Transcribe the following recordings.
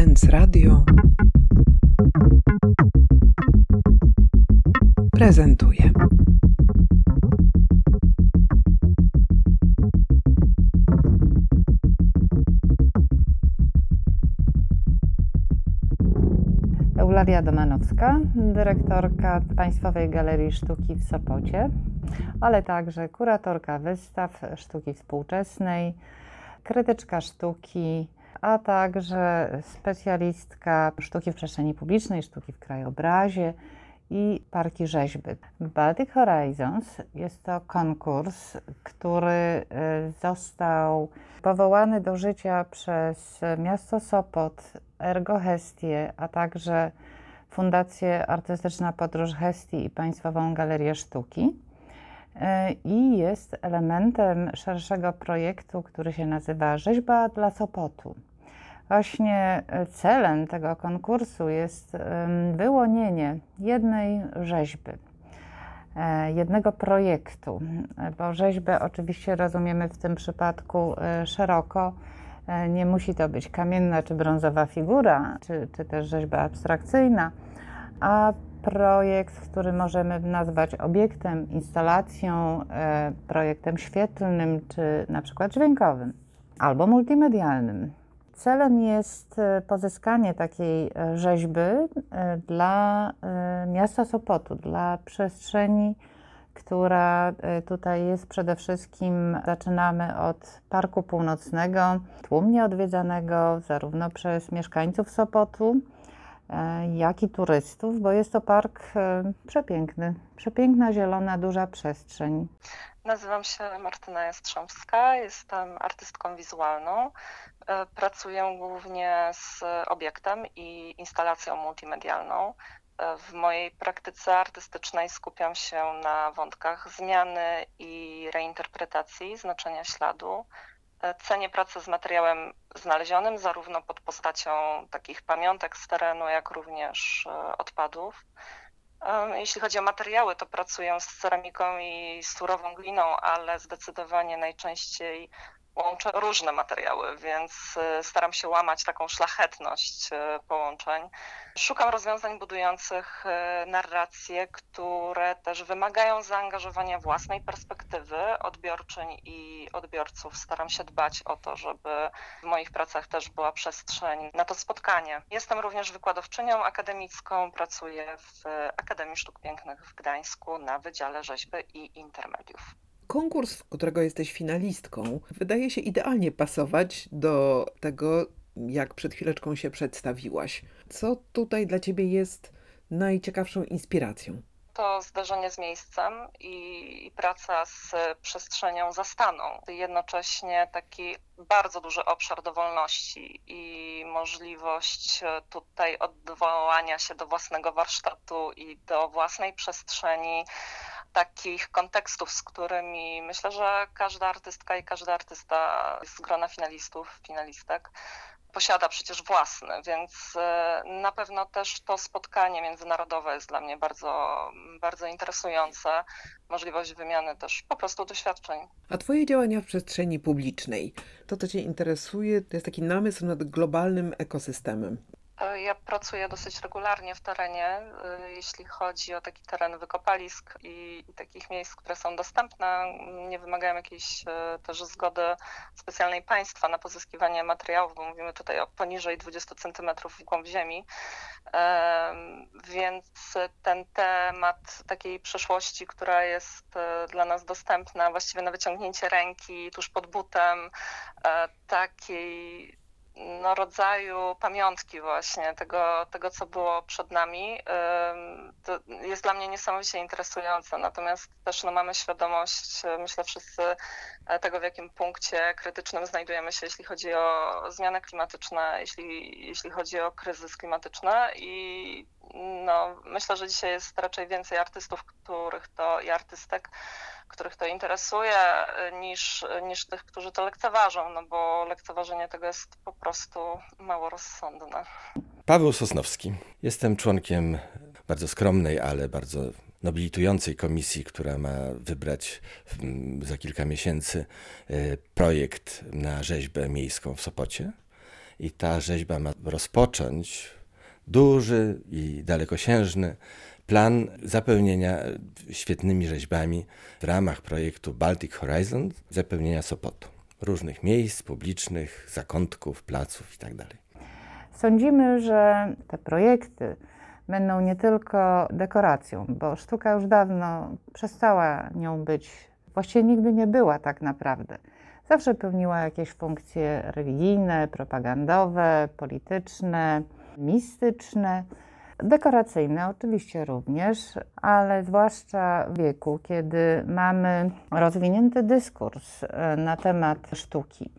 Sens Radio prezentuje. Eulalia Domanowska, dyrektorka Państwowej Galerii Sztuki w Sopocie, ale także kuratorka wystaw sztuki współczesnej, krytyczka sztuki, a także specjalistka sztuki w przestrzeni publicznej, sztuki w krajobrazie i parki rzeźby. Baltic Horizons jest to konkurs, który y, został powołany do życia przez miasto Sopot, Ergo Hestie, a także Fundację Artystyczna Podróż Hestii i Państwową Galerię Sztuki. Y, I jest elementem szerszego projektu, który się nazywa Rzeźba dla Sopotu. Właśnie e, celem tego konkursu jest wyłonienie jednej rzeźby, e, jednego projektu, bo rzeźbę oczywiście rozumiemy w tym przypadku e, szeroko. Nie musi to być kamienna czy brązowa figura, czy, czy też rzeźba abstrakcyjna, a projekt, który możemy nazwać obiektem, instalacją, projektem świetlnym czy na przykład dźwiękowym albo multimedialnym. Celem jest e, pozyskanie takiej e, rzeźby e, dla miasta Sopotu, dla przestrzeni, która tutaj jest przede wszystkim. Zaczynamy od Parku Północnego, tłumnie odwiedzanego zarówno przez mieszkańców Sopotu, jak i turystów, bo jest to park przepiękny, przepiękna, zielona, duża przestrzeń. Nazywam się Martyna Jastrzębska, jestem artystką wizualną. E, pracuję głównie z obiektem i instalacją multimedialną. E, w mojej praktyce artystycznej skupiam się na wątkach zmiany i reinterpretacji znaczenia śladu. E, cenię pracę z materiałem znalezionym, zarówno pod postacią takich pamiątek z terenu, jak również odpadów. Jeśli chodzi o materiały, to pracuję z ceramiką i surową gliną, ale zdecydowanie najczęściej łączę różne materiały, więc y, staram się łamać taką szlachetność y, połączeń. Szukam rozwiązań budujących y, narracje, które też wymagają zaangażowania własnej perspektywy odbiorczyń i odbiorców. Staram się dbać o to, żeby w moich pracach też była przestrzeń na to spotkanie. Jestem również wykładowczynią akademicką, pracuję w Akademii Sztuk Pięknych w Gdańsku na Wydziale Rzeźby i Intermediów. Konkurs, którego jesteś finalistką, wydaje się idealnie pasować do tego, jak przed chwileczką się przedstawiłaś. Co tutaj dla ciebie jest najciekawszą inspiracją? to zderzenie z miejscem i, praca z przestrzenią zastaną. Jednocześnie taki bardzo duży obszar dowolności i możliwość tutaj odwołania się do własnego warsztatu i do własnej przestrzeni, takich kontekstów, z którymi myślę, że każda artystka i każdy artysta z grona finalistów, finalistek posiada przecież własny, więc e, na pewno też to spotkanie międzynarodowe jest dla mnie bardzo, bardzo interesujące. Możliwość wymiany też po prostu doświadczeń. A Twoje działania w przestrzeni publicznej, to co Cię interesuje, to jest taki namysł nad globalnym ekosystemem. E, ja pracuję dosyć regularnie w terenie, e, jeśli chodzi o taki teren wykopalisk i, takich miejsc, które są dostępne. Nie wymagają jakiejś e, też zgody specjalnej państwa na pozyskiwanie materiałów, bo mówimy tutaj o poniżej 20 cm w głąb ziemi. Więc ten temat takiej przeszłości, która jest dla nas dostępna właściwie na wyciągnięcie ręki tuż pod butem, takiej no, rodzaju pamiątki właśnie tego, tego, co było przed nami, to jest dla mnie niesamowicie interesujące. Natomiast też no, mamy świadomość, myślę wszyscy, e, tego, w jakim punkcie krytycznym znajdujemy się, jeśli chodzi o zmiany klimatyczne, jeśli, jeśli chodzi o kryzys klimatyczny i no, myślę, że dzisiaj jest raczej więcej artystów, których to i artystek, których to interesuje, niż, niż tych, którzy to lekceważą, no bo lekceważenie tego jest po prostu mało rozsądne. Paweł Sosnowski. Jestem członkiem bardzo skromnej, ale bardzo nobilitującej komisji, która ma wybrać za kilka miesięcy e, projekt na rzeźbę miejską w Sopocie. i ta rzeźba ma rozpocząć duży i dalekosiężny plan zapełnienia świetnymi rzeźbami w ramach projektu Baltic Horizon, zapełnienia Sopotu. Różnych miejsc publicznych, zakątków, placów tak itd. Sądzimy, że te projekty będą nie tylko dekoracją, bo sztuka już dawno przestała nią być, właściwie nigdy nie była tak naprawdę. Zawsze pełniła jakieś funkcje religijne, propagandowe, polityczne, mistyczne, dekoracyjne oczywiście również, ale zwłaszcza w wieku, kiedy mamy rozwinięty dyskurs e, na temat sztuki.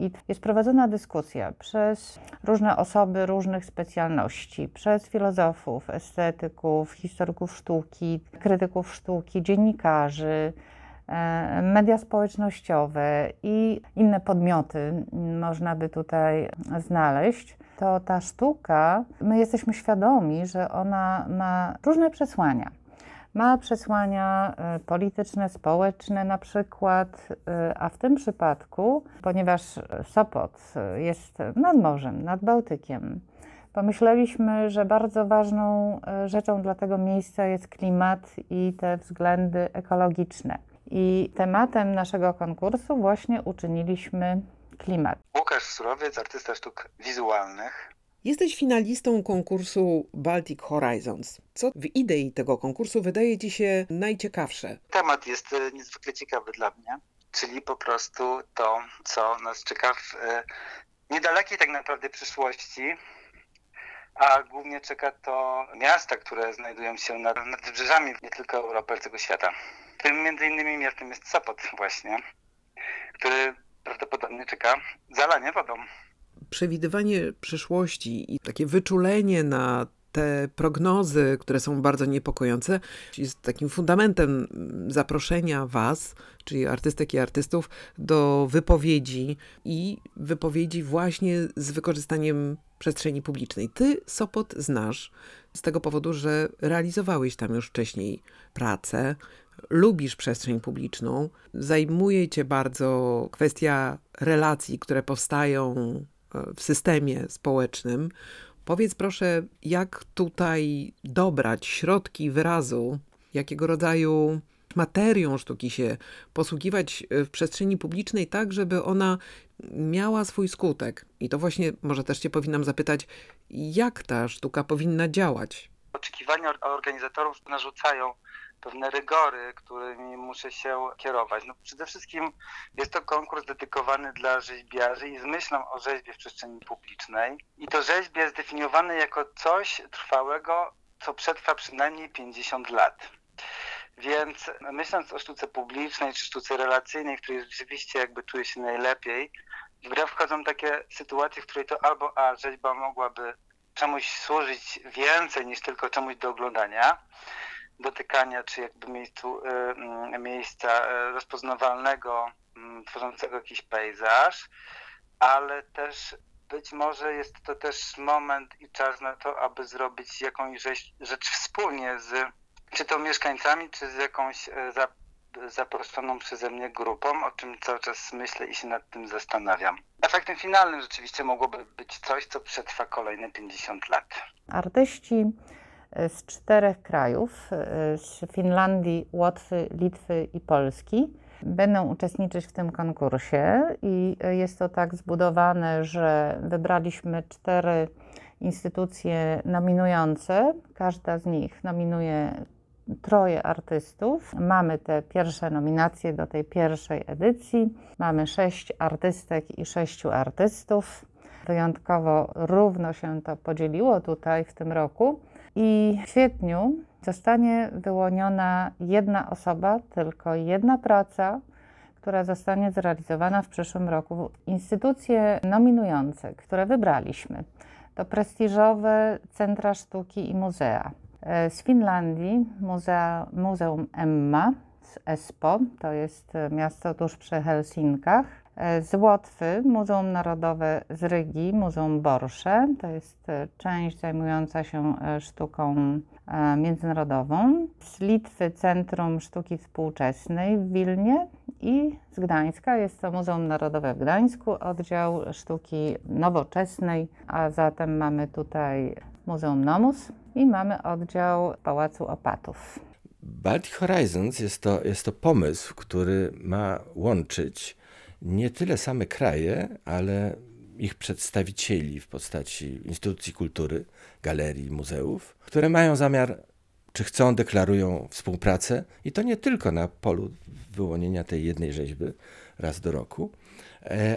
I jest prowadzona dyskusja przez różne osoby różnych specjalności, przez filozofów, estetyków, historyków sztuki, krytyków sztuki, dziennikarzy, e, media społecznościowe i inne podmioty można by tutaj znaleźć to ta sztuka, my jesteśmy świadomi, że ona ma różne przesłania. Ma przesłania e, polityczne, społeczne na przykład, e, a w tym przypadku, ponieważ Sopot jest nad morzem, nad Bałtykiem, pomyśleliśmy, że bardzo ważną e, rzeczą dla tego miejsca jest klimat i te względy ekologiczne. I tematem naszego konkursu właśnie uczyniliśmy klimat. Łukasz Surowiec, artysta sztuk wizualnych. Jesteś finalistą konkursu Baltic Horizons. Co w idei tego konkursu wydaje Ci się najciekawsze? Temat jest e, niezwykle ciekawy dla mnie, czyli po prostu to, co nas czeka w e, niedalekiej tak naprawdę przyszłości, a głównie czeka to miasta, które znajdują się nad, nad wybrzeżami nie tylko Europy, ale całego świata. Tym między innymi miastem jest Sopot właśnie, który prawdopodobnie czeka zalanie wodą. Przewidywanie przyszłości i takie wyczulenie na te prognozy, które są bardzo niepokojące, jest takim fundamentem zaproszenia Was, czyli artystek i artystów, do wypowiedzi i wypowiedzi właśnie z wykorzystaniem przestrzeni publicznej. Ty Sopot znasz z tego powodu, że realizowałeś tam już wcześniej pracę, lubisz przestrzeń publiczną, zajmuje cię bardzo kwestia relacji, które powstają e, w systemie społecznym. Powiedz proszę, jak tutaj dobrać środki wyrazu, jakiego rodzaju materią sztuki się posługiwać e, w przestrzeni publicznej, tak żeby ona miała swój skutek. I to właśnie może też Cię powinnam zapytać, jak ta sztuka powinna działać? Oczekiwania organizatorów narzucają pewne rygory, którymi muszę się kierować. No przede wszystkim jest to konkurs dedykowany dla rzeźbiarzy i z myślą o rzeźbie w przestrzeni publicznej. I to rzeźbie zdefiniowane jako coś trwałego, co przetrwa przynajmniej 50 lat. Więc myśląc o sztuce publicznej czy sztuce relacyjnej, w której rzeczywiście jakby czuję się najlepiej, w grę wchodzą takie sytuacje, w której to albo a rzeźba mogłaby czemuś służyć więcej niż tylko czemuś do oglądania, dotykania, czy jakby miejscu, y, mm, miejsca y, rozpoznawalnego, mm, tworzącego jakiś pejzaż, ale też być może jest to też moment i czas na to, aby zrobić jakąś rzecz, rzecz wspólnie z czy to mieszkańcami, czy z jakąś y, zaproszoną przeze mnie grupą, o czym cały czas myślę i się nad tym zastanawiam. Efektem finalnym rzeczywiście mogłoby być coś, co przetrwa kolejne 50 lat. Artyści z czterech krajów z Finlandii, Łotwy, Litwy i Polski. Będą uczestniczyć w tym konkursie i jest to tak zbudowane, że wybraliśmy cztery instytucje nominujące. Każda z nich nominuje troje artystów. Mamy te pierwsze nominacje do tej pierwszej edycji. Mamy sześć artystek i sześciu artystów. Wyjątkowo równo się to podzieliło tutaj w tym roku. I w kwietniu zostanie wyłoniona jedna osoba, tylko jedna praca, która zostanie zrealizowana w przyszłym roku. Instytucje nominujące, które wybraliśmy, to prestiżowe centra sztuki i muzea. E, z Finlandii muzea, Muzeum Emma z Espoo, to jest miasto tuż przy Helsinkach. E, Z Łotwy Muzeum Narodowe z Rygi, Muzeum Borsze. To jest e, część zajmująca się e, sztuką międzynarodową. Z Litwy Centrum Sztuki Współczesnej w Wilnie i z Gdańska jest to Muzeum Narodowe w Gdańsku, oddział sztuki nowoczesnej, a zatem mamy tutaj Muzeum Nomus i mamy oddział Pałacu Opatów. Baltic Horizons jest to, jest to pomysł, który ma łączyć nie tyle same kraje, ale ich przedstawicieli w postaci instytucji kultury, galerii, muzeów, które mają zamiar, czy chcą, deklarują współpracę. I to nie tylko na polu wyłonienia tej jednej rzeźby raz do roku,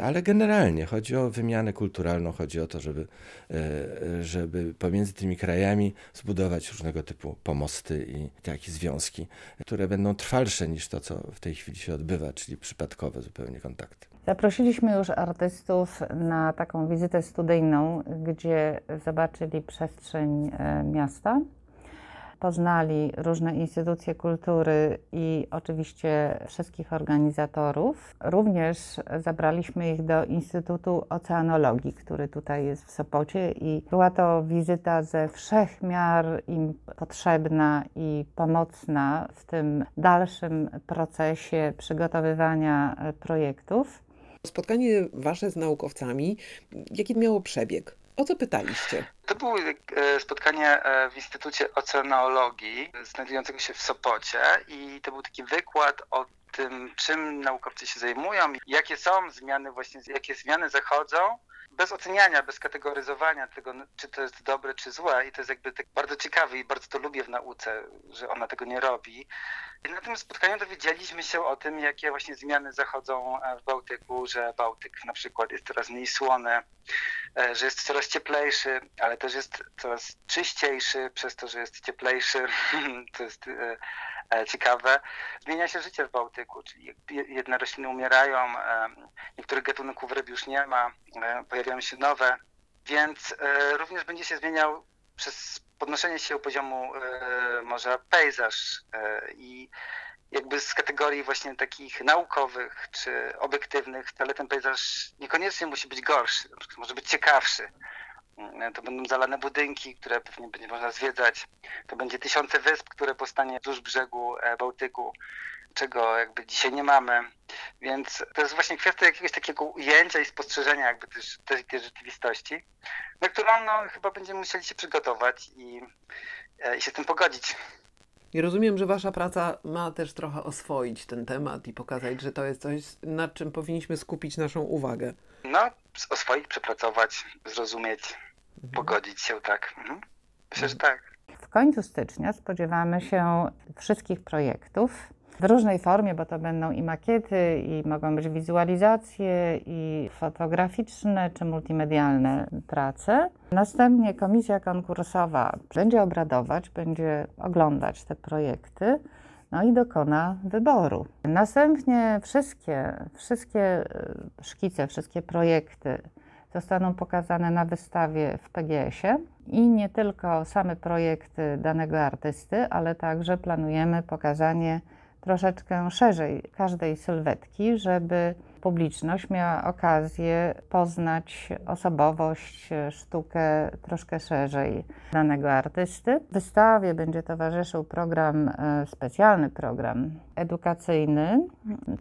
ale generalnie chodzi o wymianę kulturalną, chodzi o to, żeby, e, żeby pomiędzy tymi krajami zbudować różnego typu pomosty i takie związki, które będą trwalsze niż to, co w tej chwili się odbywa, czyli przypadkowe zupełnie kontakty. Zaprosiliśmy już artystów na taką wizytę studyjną, gdzie zobaczyli przestrzeń e, miasta, poznali różne instytucje kultury i oczywiście wszystkich organizatorów. Również zabraliśmy ich do Instytutu Oceanologii, który tutaj jest w Sopocie i była to wizyta ze wszech miar im potrzebna i pomocna w tym dalszym procesie przygotowywania e, projektów. Spotkanie wasze z naukowcami, jaki miało przebieg? O co pytaliście? To było e, spotkanie e, w Instytucie Oceanologii, znajdującego się w Sopocie i to był taki wykład o tym, czym naukowcy się zajmują, jakie są zmiany właśnie, jakie zmiany zachodzą, bez oceniania, bez kategoryzowania tego, czy to jest dobre, czy złe i to jest jakby tak bardzo ciekawe i bardzo to lubię w nauce, że ona tego nie robi. I na tym spotkaniu dowiedzieliśmy się o tym, jakie właśnie zmiany zachodzą e, w Bałtyku, że Bałtyk na przykład jest coraz mniej słony, e, że jest coraz cieplejszy, ale też jest coraz czyściejszy przez to, że jest cieplejszy. To jest e, ciekawe. Zmienia się życie w Bałtyku, czyli je- jedne rośliny umierają, e, niektórych gatunków ryb już nie ma, e, pojawiają się nowe, więc e, również będzie się zmieniał przez podnoszenie się poziomu e, morza pejzaż e, i jakby z kategorii właśnie takich naukowych czy obiektywnych, wcale ten pejzaż niekoniecznie musi być gorszy, może być ciekawszy. Mm, To będą zalane budynki, które pewnie będzie można zwiedzać. To będzie tysiące wysp, które powstanie wzdłuż brzegu e, Bałtyku, czego jakby dzisiaj nie mamy. Więc to jest właśnie kwestia jakiegoś takiego ujęcia i spostrzeżenia jakby też, tej, tej rzeczywistości, na którą no, chyba będziemy musieli się przygotować i, e, i się z tym pogodzić. I rozumiem, że wasza praca ma też trochę oswoić ten temat i pokazać, że to jest coś, nad czym powinniśmy skupić naszą uwagę. No, oswoić, przepracować, zrozumieć, pogodzić się, tak. Mhm. Myślę, że tak. W końcu stycznia spodziewamy się wszystkich projektów w różnej formie, bo to będą i makiety, i mogą być wizualizacje, i fotograficzne czy multimedialne prace. Następnie komisja konkursowa będzie obradować, będzie oglądać te projekty. No i dokona wyboru. Następnie wszystkie, wszystkie e, szkice, wszystkie projekty zostaną pokazane na wystawie w PGS-ie i nie tylko same projekty danego artysty, ale także planujemy pokazanie troszeczkę szerzej każdej sylwetki, żeby publiczność miała okazję poznać osobowość, sztukę troszkę szerzej danego artysty. Wystawie będzie towarzyszył program, e, specjalny program edukacyjny,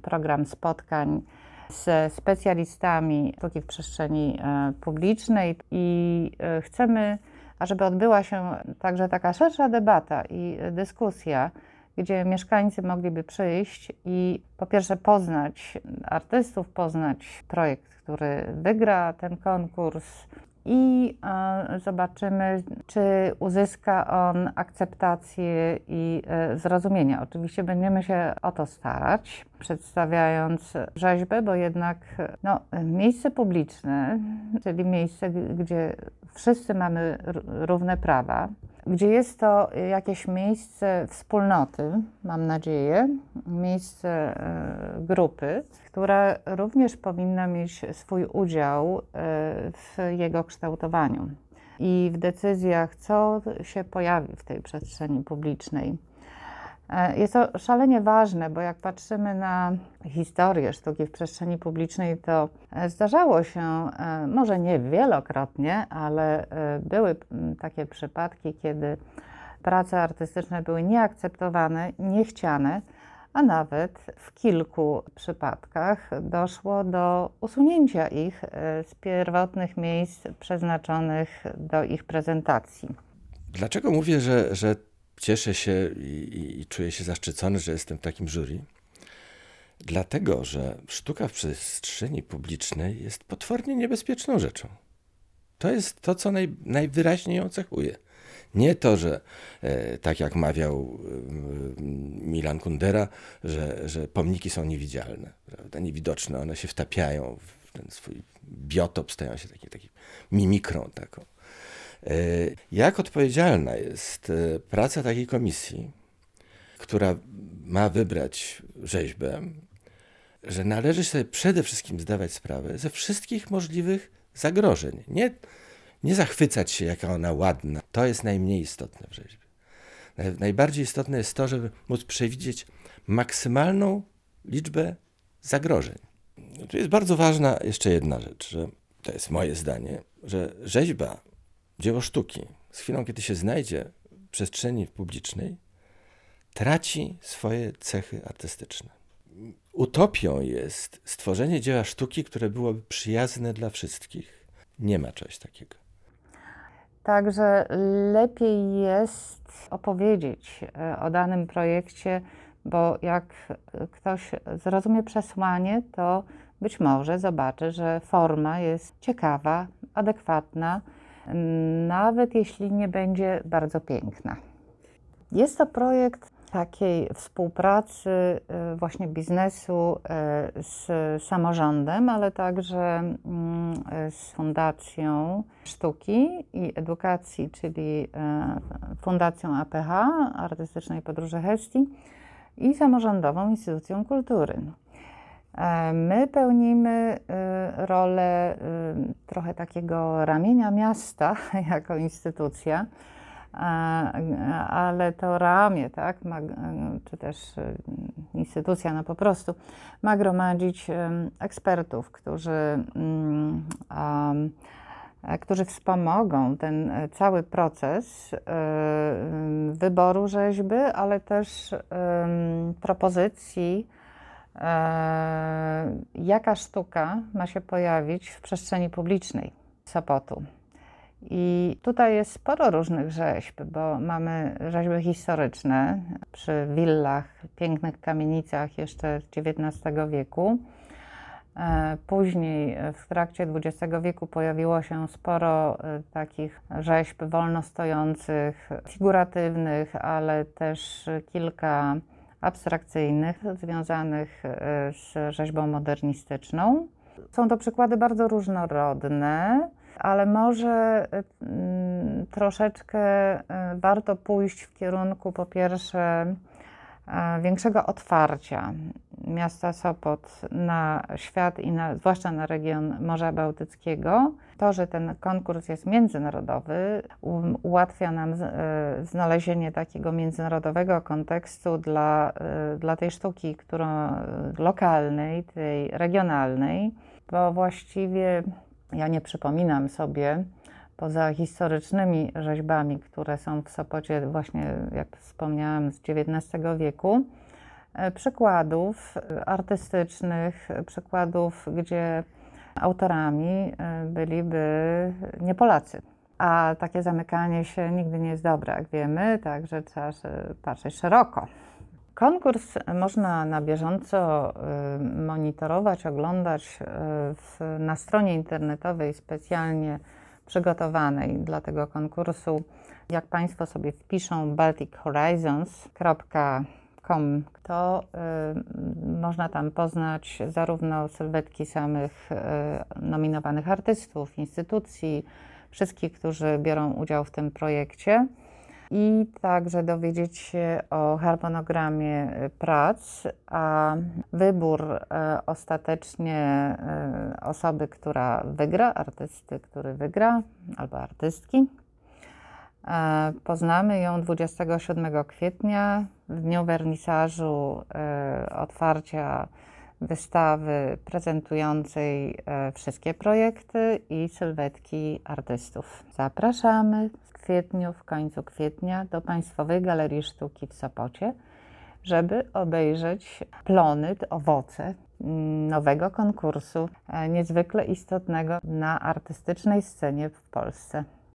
program spotkań ze specjalistami sztuki w przestrzeni e, publicznej i e, chcemy, ażeby odbyła się także taka szersza debata i dyskusja, gdzie mieszkańcy mogliby przyjść i po pierwsze poznać artystów, poznać projekt, który wygra ten konkurs i e, zobaczymy, czy uzyska on akceptację i e, zrozumienie. Oczywiście będziemy się o to starać, przedstawiając rzeźbę, bo jednak no, miejsce publiczne, czyli miejsce, gdzie wszyscy mamy równe prawa, gdzie jest to jakieś miejsce wspólnoty, mam nadzieję, miejsce e, grupy, która również powinna mieć swój udział e, w jego kształtowaniu i w decyzjach, co się pojawi w tej przestrzeni publicznej. E, Jest to szalenie ważne, bo jak patrzymy na historię sztuki w przestrzeni publicznej, to zdarzało się, może nie wielokrotnie, ale były takie przypadki, kiedy prace artystyczne były nieakceptowane, niechciane, a nawet w kilku przypadkach doszło do usunięcia ich e, z pierwotnych miejsc przeznaczonych do ich prezentacji. Dlaczego mówię, że, że cieszę się i, i, czuję się zaszczycony, że jestem w takim jury? Dlatego, że sztuka w przestrzeni publicznej jest potwornie niebezpieczną rzeczą. To jest to, co naj, najwyraźniej ją cechuje. Nie to, że e, tak jak mawiał e, Milan Kundera, że, że pomniki są niewidzialne, prawda? niewidoczne, one się wtapiają w ten swój biotop, stają się takie, takie mimikrą taką. E, Jak odpowiedzialna jest praca takiej komisji, która ma wybrać rzeźbę, że należy sobie przede wszystkim zdawać sprawę ze wszystkich możliwych zagrożeń. Nie, nie zachwycać się, jaka ona ładna. To jest najmniej istotne w rzeźbie. Naj- Najbardziej istotne jest to, żeby móc przewidzieć maksymalną liczbę zagrożeń. Tu jest bardzo ważna jeszcze jedna rzecz, że to jest moje zdanie, że rzeźba, dzieło sztuki, z chwilą, kiedy się znajdzie w przestrzeni publicznej, traci swoje cechy artystyczne. Utopią jest stworzenie dzieła sztuki, które byłoby przyjazne dla wszystkich. Nie ma czegoś takiego. Także lepiej jest opowiedzieć e, o danym projekcie, bo jak ktoś zrozumie przesłanie, to być może zobaczy, że forma jest ciekawa, adekwatna, nawet jeśli nie będzie bardzo piękna. Jest to projekt takiej współpracy e, właśnie biznesu e, z samorządem, ale także mm, z Fundacją Sztuki i Edukacji, czyli e, Fundacją APH, Artystycznej Podróży Hestii i samorządową instytucją kultury. My pełnimy rolę trochę takiego ramienia miasta jako instytucja, ale to ramię, tak, ma, czy też e, instytucja, no po prostu ma gromadzić em, ekspertów, którzy, mm, e, którzy wspomogą ten e, cały proces e, wyboru rzeźby, ale też propozycji, e, jaka sztuka ma się pojawić w przestrzeni publicznej Sopotu. I tutaj jest sporo różnych rzeźb, bo mamy rzeźby historyczne przy willach, pięknych kamienicach jeszcze z XIX wieku. E, Później w trakcie XX wieku pojawiło się sporo e, takich rzeźb wolnostojących, figuratywnych, ale też kilka abstrakcyjnych, związanych e, z rzeźbą modernistyczną. Są to przykłady bardzo różnorodne, ale może mm, troszeczkę e, warto pójść w kierunku po pierwsze e, większego otwarcia miasta Sopot na świat i na, zwłaszcza na region Morza Bałtyckiego. To, że ten konkurs jest międzynarodowy, ułatwia nam e, znalezienie takiego międzynarodowego kontekstu dla, dla tej sztuki, którą lokalnej, tej regionalnej, bo właściwie ja nie przypominam sobie, poza historycznymi rzeźbami, które są w Sopocie, właśnie jak wspomniałam, z XIX wieku, e, przykładów e, artystycznych, e, przykładów, gdzie autorami byliby nie Polacy. A takie zamykanie się nigdy nie jest dobre, jak wiemy, także trzeba patrzeć szeroko. Konkurs można na bieżąco y, monitorować, oglądać y, na stronie internetowej specjalnie przygotowanej dla tego konkursu. Jak Państwo sobie wpiszą baltichorizons.com, to y, można tam poznać zarówno sylwetki samych nominowanych artystów, instytucji, wszystkich, którzy biorą udział w tym projekcie i także dowiedzieć się o harmonogramie y, prac, a wybór e, ostatecznie e, osoby, która wygra, artysty, który wygra, albo artystki, E, Poznamy ją 27 kwietnia w dniu wernisażu e, otwarcia wystawy prezentującej e, wszystkie projekty i sylwetki artystów. Zapraszamy w kwietniu, w końcu kwietnia do Państwowej Galerii Sztuki w Sopocie, żeby obejrzeć plony, owoce mm, nowego konkursu, e, niezwykle istotnego na artystycznej scenie w Polsce.